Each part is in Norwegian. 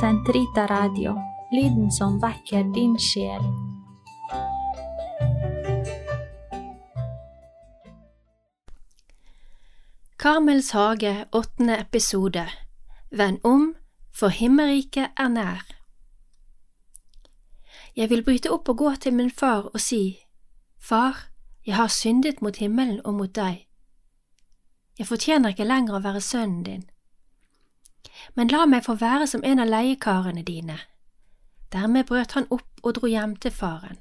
Sentrita Radio, lyden som vekker din sjel. Karmels hage, åttende episode Vend om, for himmelriket er nær. Jeg vil bryte opp og gå til min far og si, Far, jeg har syndet mot himmelen og mot deg. Jeg fortjener ikke lenger å være sønnen din. Men la meg få være som en av leiekarene dine. Dermed brøt han opp og dro hjem til faren.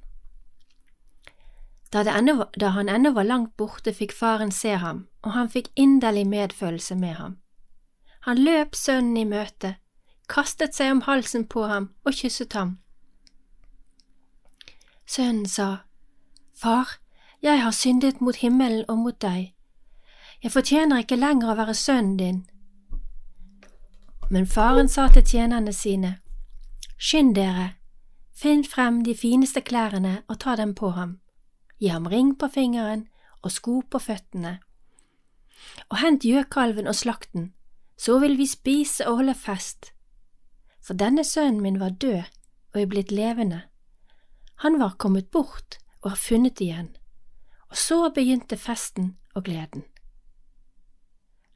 Da, enda, da, han ennå var langt borte, fikk faren se ham, og han fikk inderlig medfølelse med ham. Han løp sønnen i møte, kastet seg om halsen på ham og kysset ham. Sønnen sa, Far, jeg har syndet mot himmelen og mot deg. Jeg fortjener ikke lenger å være sønnen din. Men faren sa til tjenerne sine, Skynd dere, finn frem de fineste klærne og ta dem på ham gi ham ring på fingeren og sko på føttene. Og hent gjøkalven og slakt den, så vil vi spise og holde fest. For denne sønnen min var død og er blitt levende. Han var kommet bort og har funnet igjen. Og så begynte festen og gleden.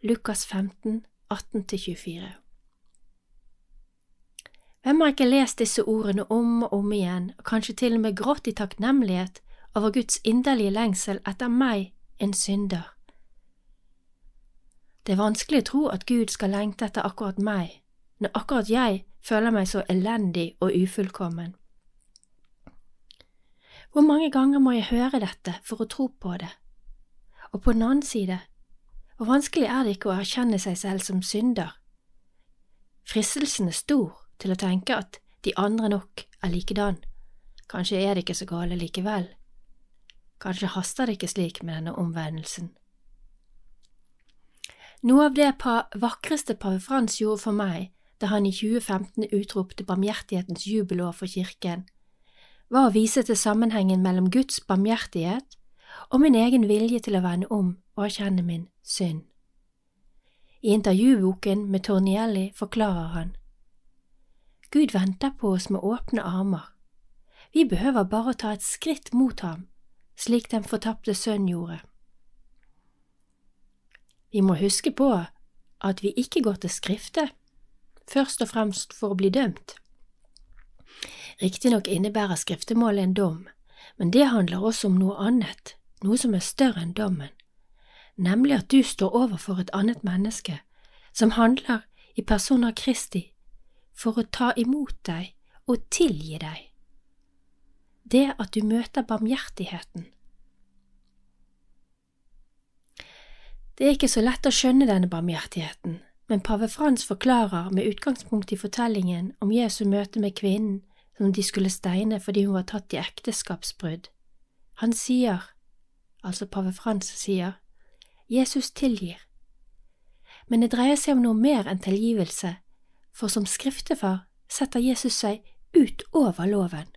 Lukas 15, 18–24 Hvem har ikke lest disse ordene om og om igjen, og kanskje til og med grått i takknemlighet over Guds inderlige lengsel etter meg, en synder. Det er vanskelig å tro at Gud skal lengte etter akkurat meg, når akkurat jeg føler meg så elendig og ufullkommen. Hvor mange ganger må jeg høre dette for å tro på det? Og på den annen side, hvor vanskelig er det ikke å erkjenne seg selv som synder? Fristelsen er stor til å tenke at de andre nok er likedan, kanskje er det ikke så gale likevel. Kanskje haster det ikke slik med denne omvendelsen. Noe av det vakreste pave Frans gjorde for meg da han i 2015 utropte barmhjertighetens jubelår for kirken, var å vise til sammenhengen mellom Guds barmhjertighet og min egen vilje til å vende om og erkjenne min synd. I intervjuboken med Tornielli forklarer han Gud venter på oss med åpne armer. Vi behøver bare å ta et skritt mot ham slik den fortapte sønn gjorde. Vi må huske på at vi ikke går til Skrifte, først og fremst for å bli dømt. Riktignok innebærer skriftemålet en dom, men det handler også om noe annet, noe som er større enn dommen, nemlig at du står overfor et annet menneske, som handler i person av Kristi, for å ta imot deg og tilgi deg det at du møter barmhjertigheten. Det er ikke så lett å skjønne denne barmhjertigheten, men pave Frans forklarer med utgangspunkt i fortellingen om Jesu møte med kvinnen som de skulle steine fordi hun var tatt i ekteskapsbrudd. Han sier, altså pave Frans sier, Jesus tilgir. Men det dreier seg om noe mer enn tilgivelse, for som skriftefar setter Jesus seg utover loven.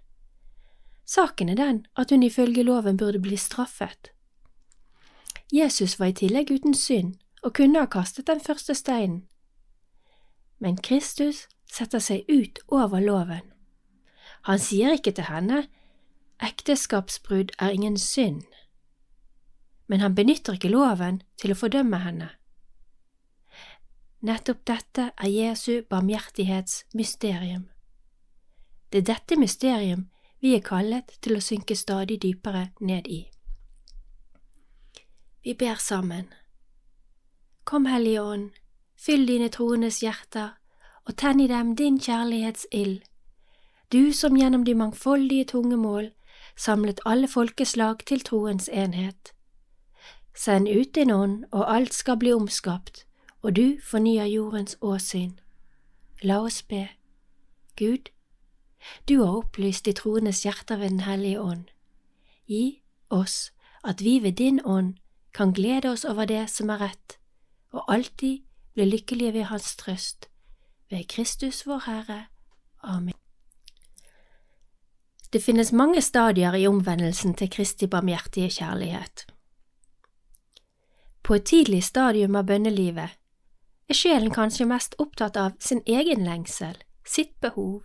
Saken er den at hun ifølge loven burde bli straffet. Jesus var i tillegg uten synd og kunne ha kastet den første steinen. Men Kristus setter seg ut over loven. Han sier ikke til henne ekteskapsbrudd er ingen synd, men han benytter ikke loven til å fordømme henne. Nettopp dette er Jesu barmhjertighets mysterium. Det er dette mysterium vi er kallet til å synke stadig dypere ned i. Vi ber sammen. Kom, Hellige Ånd, fyll dine troendes hjerter og tenn i dem din kjærlighetsild, du som gjennom de mangfoldige tungemål samlet alle folkeslag til troens enhet. Send ut din ånd, og alt skal bli omskapt, og du fornyer jordens åsyn. La oss be. Gud, du har opplyst de troendes hjerter ved Den hellige ånd. Gi oss at vi ved din ånd kan glede oss over det som er rett, og alltid bli lykkelige ved Hans trøst. Ved Kristus vår Herre. Amen. Det finnes mange stadier i omvendelsen til Kristi barmhjertige kjærlighet. På et tidlig stadium av bønnelivet er sjelen kanskje mest opptatt av sin egen lengsel, sitt behov,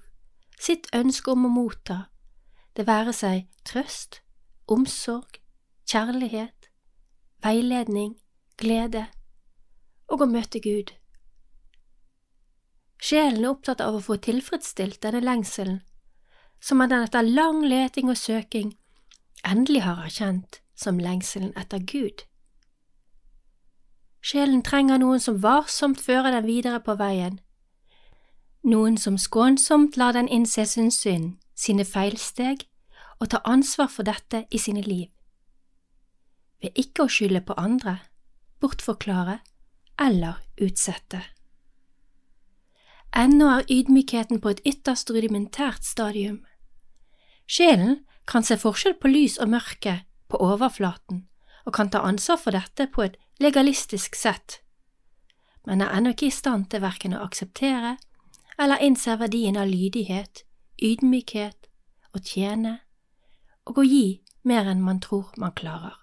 sitt ønske om å motta, det være seg trøst, omsorg, kjærlighet, veiledning, glede og å møte Gud. Sjelen er opptatt av å få tilfredsstilt denne lengselen, som den etter lang leting og søking endelig har erkjent som lengselen etter Gud. Sjelen trenger noen som varsomt fører den videre på veien, noen som skånsomt lar den innse sin synd, sine feilsteg, og ta ansvar for dette i sine liv. Ved ikke å skylde på andre, bortforklare eller utsette. Ennå er ydmykheten på et ytterst rudimentært stadium. Sjelen kan se forskjell på lys og mørke på overflaten og kan ta ansvar for dette på et legalistisk sett, men er ennå ikke i stand til verken å akseptere eller innse verdien av lydighet, ydmykhet, å tjene og å gi mer enn man tror man klarer.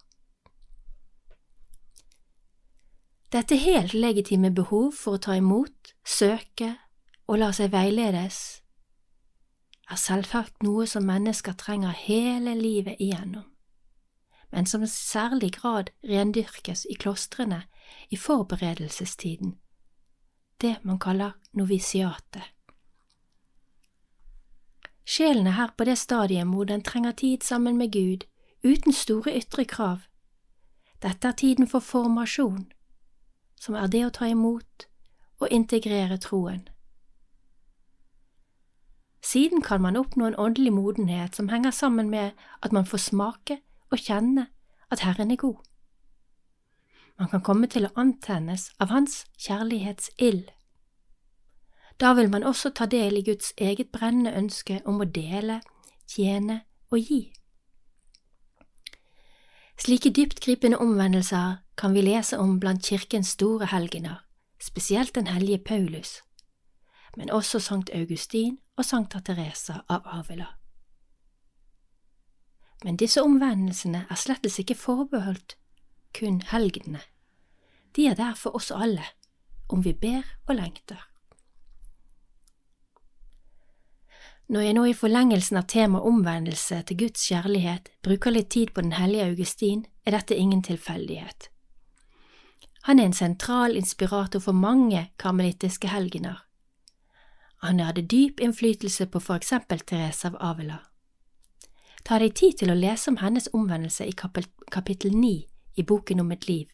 Dette helt legitime behov for å ta imot, søke og la seg veiledes er selvsagt noe som mennesker trenger hele livet igjennom, men som i særlig grad rendyrkes i klostrene i forberedelsestiden, det man kaller novisiatet. Sjelen er her på det stadiet hvor den trenger tid sammen med Gud, uten store ytre krav. Dette er tiden for formasjon, som er det å ta imot og integrere troen. Siden kan man oppnå en åndelig modenhet som henger sammen med at man får smake og kjenne at Herren er god. Man kan komme til å antennes av Hans kjærlighetsild. Da vil man også ta del i Guds eget brennende ønske om å dele, tjene og gi. Slike dyptgripende omvendelser kan vi lese om blant kirkens store helgener, spesielt den hellige Paulus, men også Sankt Augustin og Sankta Teresa av Avila. Men disse omvendelsene er slettes ikke forbeholdt kun helgenene. De er der for oss alle, om vi ber og lengter. Når jeg nå i forlengelsen av temaet omvendelse til Guds kjærlighet bruker litt tid på den hellige Augustin, er dette ingen tilfeldighet. Han er en sentral inspirator for mange karmelittiske helgener. Han hadde dyp innflytelse på for eksempel Therese av Avila. Ta deg tid til å lese om hennes omvendelse i kapittel ni i Boken om et liv,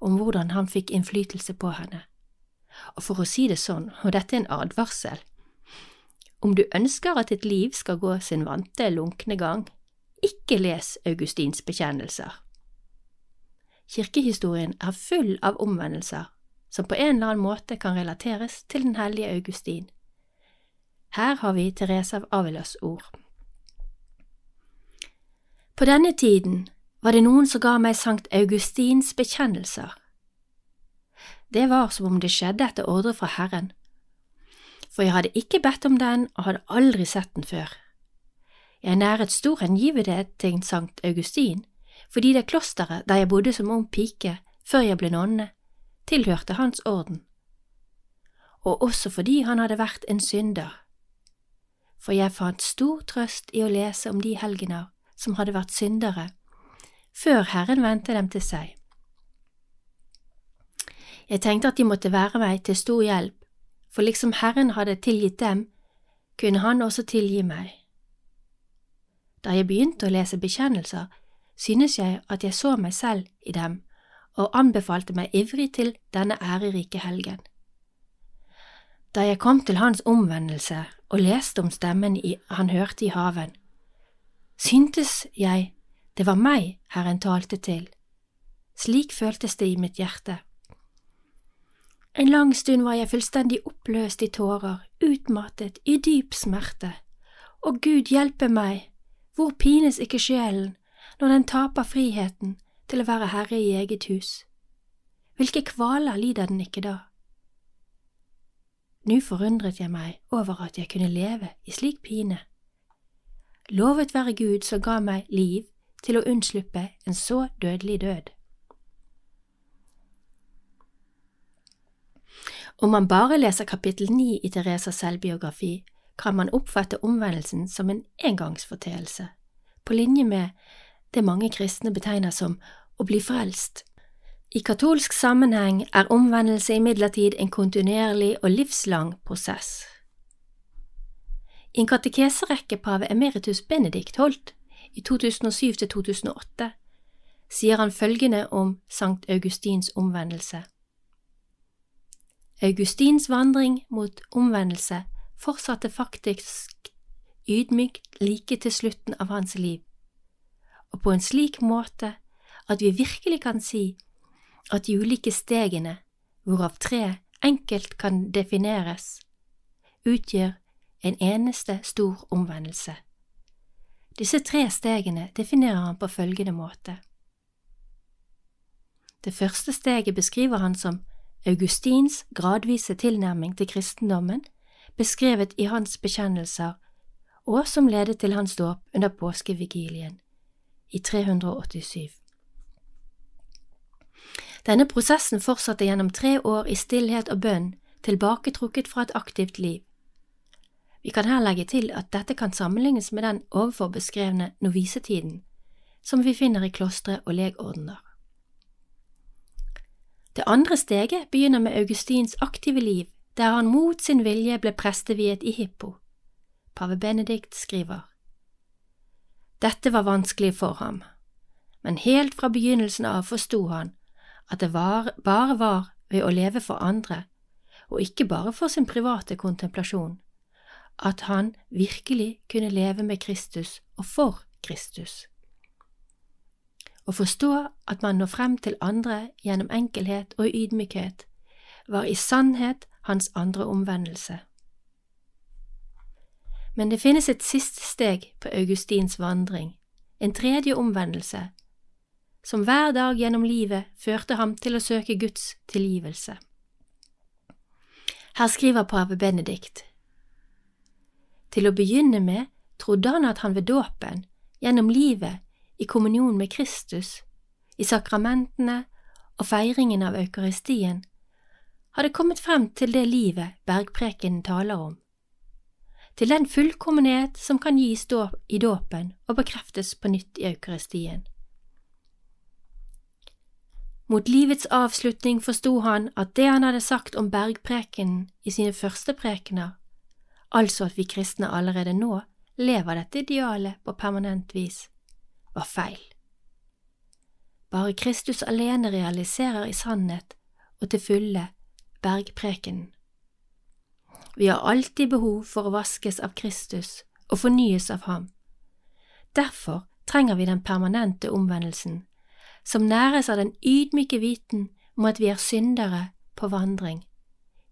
om hvordan han fikk innflytelse på henne. Og for å si det sånn, og dette er en advarsel, om du ønsker at ditt liv skal gå sin vante, lunkne gang, ikke les Augustins bekjennelser. Kirkehistorien er full av omvendelser som på en eller annen måte kan relateres til den hellige Augustin. Her har vi Therese av Avilas ord. På denne tiden var det noen som ga meg Sankt Augustins bekjennelser. Det var som om det skjedde etter ordre fra Herren, for jeg hadde ikke bedt om den og hadde aldri sett den før. Jeg næret stor hengivenhet til Sankt Augustin, fordi det klosteret der jeg bodde som ung pike før jeg ble nonne, tilhørte hans orden, og også fordi han hadde vært en synder. For jeg fant stor trøst i å lese om de helgener som hadde vært syndere, før Herren vendte dem til seg. Jeg tenkte at de måtte være meg til stor hjelp for liksom Herren hadde tilgitt dem, kunne Han også tilgi meg. Da jeg begynte å lese bekjennelser, synes jeg at jeg så meg selv i dem og anbefalte meg ivrig til denne ærerike helgen. Da jeg kom til hans omvendelse og leste om stemmen han hørte i haven, syntes jeg det var meg Herren talte til. Slik føltes det i mitt hjerte. En lang stund var jeg fullstendig oppløst i tårer, utmattet, i dyp smerte. Og Gud hjelpe meg, hvor pines ikke sjelen når den taper friheten til å være herre i eget hus? Hvilke kvaler lider den ikke da? Nå forundret jeg meg over at jeg kunne leve i slik pine. Lovet være Gud som ga meg liv til å unnslippe en så dødelig død. Om man bare leser kapittel ni i Teresas selvbiografi, kan man oppfatte omvendelsen som en engangsforteelse, på linje med det mange kristne betegner som å bli frelst. I katolsk sammenheng er omvendelse imidlertid en kontinuerlig og livslang prosess. I en katekeserekke pave emeritus Benedikt holdt i 2007–2008 sier han følgende om Sankt Augustins omvendelse. Augustins vandring mot omvendelse fortsatte faktisk ydmykt like til slutten av hans liv, og på en slik måte at vi virkelig kan si at de ulike stegene, hvorav tre enkelt kan defineres, utgjør en eneste stor omvendelse. Disse tre stegene definerer han på følgende måte. Det første steget beskriver han som Augustins gradvise tilnærming til kristendommen, beskrevet i hans bekjennelser, og som ledet til hans dåp under påskevigilien i 387. Denne prosessen fortsatte gjennom tre år i stillhet og bønn, tilbaketrukket fra et aktivt liv. Vi kan her legge til at dette kan sammenlignes med den overfor beskrevne novisetiden, som vi finner i klostre og legordener. Det andre steget begynner med Augustins aktive liv, der han mot sin vilje ble presteviet i Hippo. Pave Benedikt skriver. Dette var vanskelig for ham, men helt fra begynnelsen av forsto han at det var, bare var ved å leve for andre, og ikke bare for sin private kontemplasjon, at han virkelig kunne leve med Kristus og for Kristus. Å forstå at man når frem til andre gjennom enkelhet og ydmykhet, var i sannhet hans andre omvendelse. Men det finnes et siste steg på Augustins vandring, en tredje omvendelse, som hver dag gjennom livet førte ham til å søke Guds tilgivelse. Her skriver pave Benedikt. Til å begynne med trodde han at han ved dåpen, gjennom livet, i kommunion med Kristus, i sakramentene og feiringen av eukaristien, hadde kommet frem til det livet bergprekenen taler om, til den fullkommenhet som kan gis i dåpen og bekreftes på nytt i eukaristien. Mot livets avslutning forsto han at det han hadde sagt om bergprekenen i sine første prekener, altså at vi kristne allerede nå lever dette idealet på permanent vis, var feil. Bare Kristus alene realiserer i sannhet og til fulle bergprekenen. Vi har alltid behov for å vaskes av Kristus og fornyes av ham. Derfor trenger vi den permanente omvendelsen som næres av den ydmyke viten om at vi er syndere på vandring,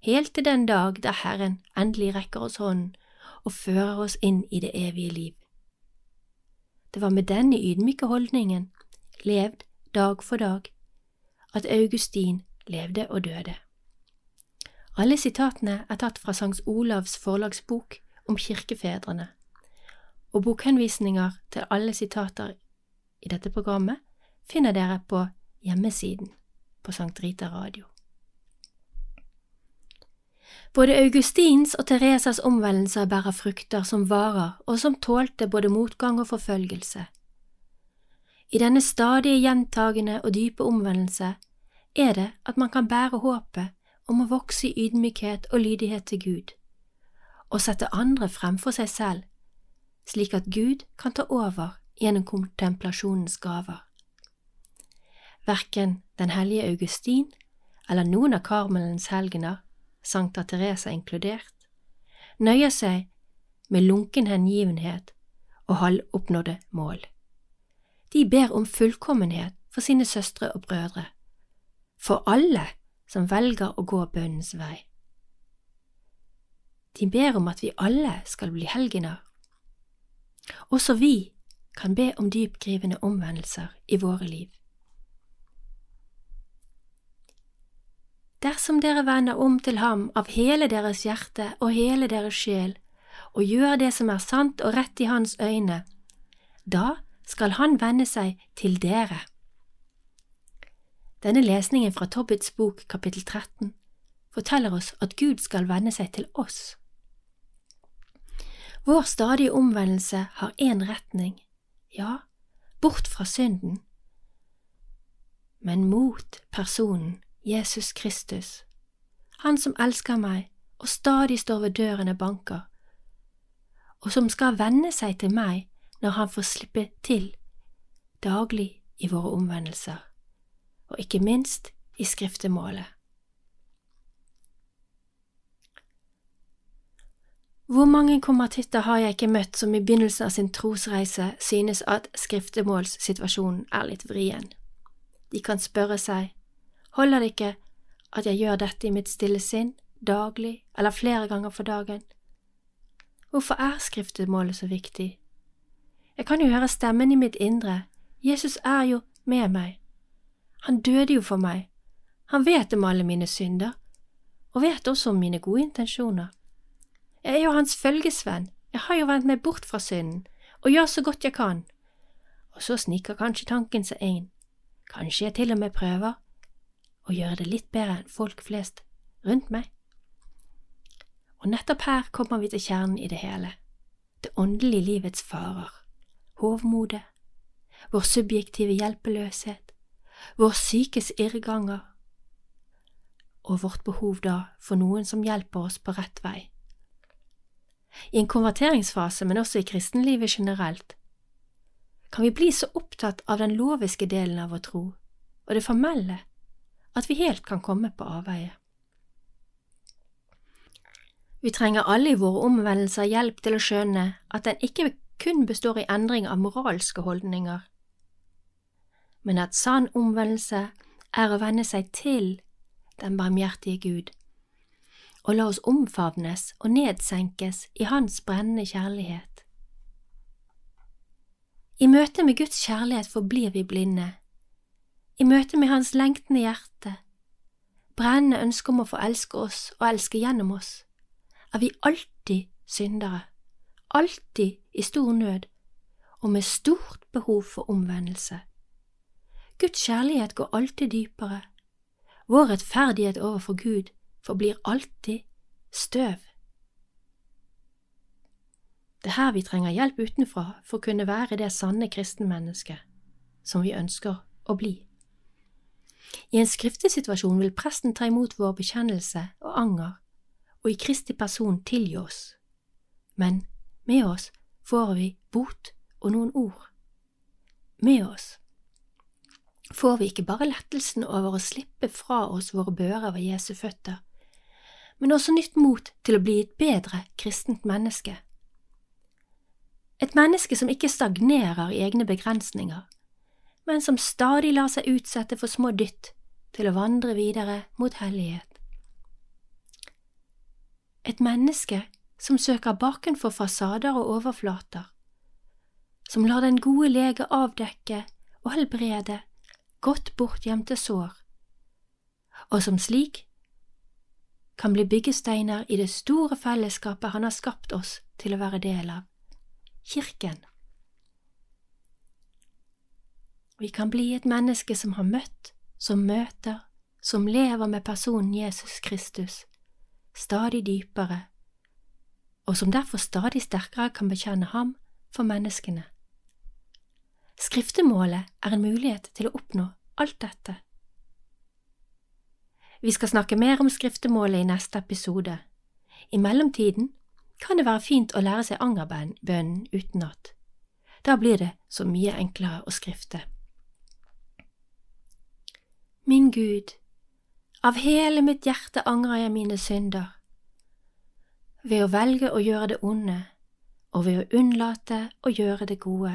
helt til den dag da Herren endelig rekker oss hånden og fører oss inn i det evige liv. Det var med denne ydmyke holdningen, levd dag for dag, at Augustin levde og døde. Alle sitatene er tatt fra Sankt Olavs forlagsbok om kirkefedrene, og bokhenvisninger til alle sitater i dette programmet finner dere på hjemmesiden på Sankt Rita Radio. Både Augustins og Teresas omvendelser bærer frukter som varer og som tålte både motgang og forfølgelse. I denne stadige gjentagende og dype omvendelse er det at man kan bære håpet om å vokse i ydmykhet og lydighet til Gud, og sette andre fremfor seg selv, slik at Gud kan ta over gjennom kontemplasjonens gaver. Verken den hellige Augustin eller noen av Karmelens helgener, Sankta Teresa inkludert, nøyer seg med lunken hengivenhet og halvoppnådde mål. De ber om fullkommenhet for sine søstre og brødre, for alle som velger å gå bønnens vei. De ber om at vi alle skal bli helgener. Også vi kan be om dypgrivende omvendelser i våre liv. Dersom dere vender om til ham av hele deres hjerte og hele deres sjel, og gjør det som er sant og rett i hans øyne, da skal han vende seg til dere. Denne lesningen fra Tobbits bok kapittel 13 forteller oss at Gud skal vende seg til oss. Vår stadige omvendelse har én retning, ja, bort fra synden, men mot personen Jesus Kristus, Han som elsker meg og stadig står ved dørene banker, og som skal venne seg til meg når han får slippe til daglig i våre omvendelser, og ikke minst i skriftemålet. Hvor mange konvertitter har jeg ikke møtt som i begynnelsen av sin trosreise synes at skriftemålssituasjonen er litt vrien? De kan spørre seg, holder det ikke at jeg gjør dette i mitt stille sinn, daglig eller flere ganger for dagen? Hvorfor er skriftemålet så viktig? Jeg kan jo høre stemmen i mitt indre, Jesus er jo med meg. Han døde jo for meg, han vet om alle mine synder, og vet også om mine gode intensjoner. Jeg er jo hans følgesvenn, jeg har jo vendt meg bort fra synden, og gjør så godt jeg kan. Og så sniker kanskje tanken seg inn, kanskje jeg til og med prøver å gjøre det litt bedre enn folk flest rundt meg. Og nettopp her kommer vi til kjernen i det hele, det åndelige livets farer, hovmodet, vår subjektive hjelpeløshet, vår psykes irrganger og vårt behov da for noen som hjelper oss på rett vei. I en konverteringsfase, men også i kristenlivet generelt, kan vi bli så opptatt av den loviske delen av vår tro og det formelle at vi helt kan komme på avveie. Vi trenger alle i våre omvendelser hjelp til å skjønne at den ikke kun består i endring av moralske holdninger, men at sann omvendelse er å vende seg til den barmhjertige Gud, og la oss omfavnes og nedsenkes i Hans brennende kjærlighet. I møte med Guds kjærlighet forblir vi blinde. I møte med Hans lengtende hjerte, brennende ønske om å få elske oss og elske gjennom oss, er vi alltid syndere, alltid i stor nød og med stort behov for omvendelse. Guds kjærlighet går alltid dypere. Vår rettferdighet overfor Gud forblir alltid støv. Det er her vi trenger hjelp utenfra for å kunne være det sanne kristenmennesket som vi ønsker å bli. I en skriftesituasjon vil presten ta imot vår bekjennelse og anger, og i Kristi person tilgi oss. Men med oss får vi bot og noen ord. Med oss får vi ikke bare lettelsen over å slippe fra oss våre bører ved Jesu føtter, men også nytt mot til å bli et bedre kristent menneske. Et menneske som ikke stagnerer i egne begrensninger, men som stadig lar seg utsette for små dytt til å vandre videre mot hellighet. Et menneske som søker bakenfor fasader og overflater, som lar den gode lege avdekke og helbrede godt bortgjemte sår, og som slik kan bli byggesteiner i det store fellesskapet han har skapt oss til å være del av, Kirken. Vi kan bli et menneske som har møtt, som møter, som lever med personen Jesus Kristus, stadig dypere, og som derfor stadig sterkere kan bekjenne ham for menneskene. Skriftemålet er en mulighet til å oppnå alt dette. Vi skal snakke mer om skriftemålet i neste episode. I mellomtiden kan det være fint å lære seg angerbønnen utenat. Da blir det så mye enklere å skrifte. Min Gud, av hele mitt hjerte angrer jeg mine synder. Ved å velge å gjøre det onde, og ved å unnlate å gjøre det gode,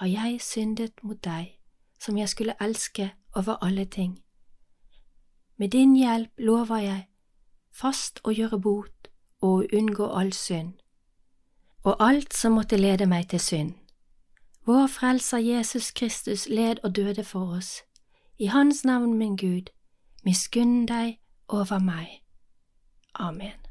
har jeg syndet mot deg, som jeg skulle elske over alle ting. Med din hjelp lover jeg fast å gjøre bot og å unngå all synd, og alt som måtte lede meg til synd. Vår Frelser Jesus Kristus led og døde for oss. I Hans navn, min Gud, miskunn deg over meg. Amen.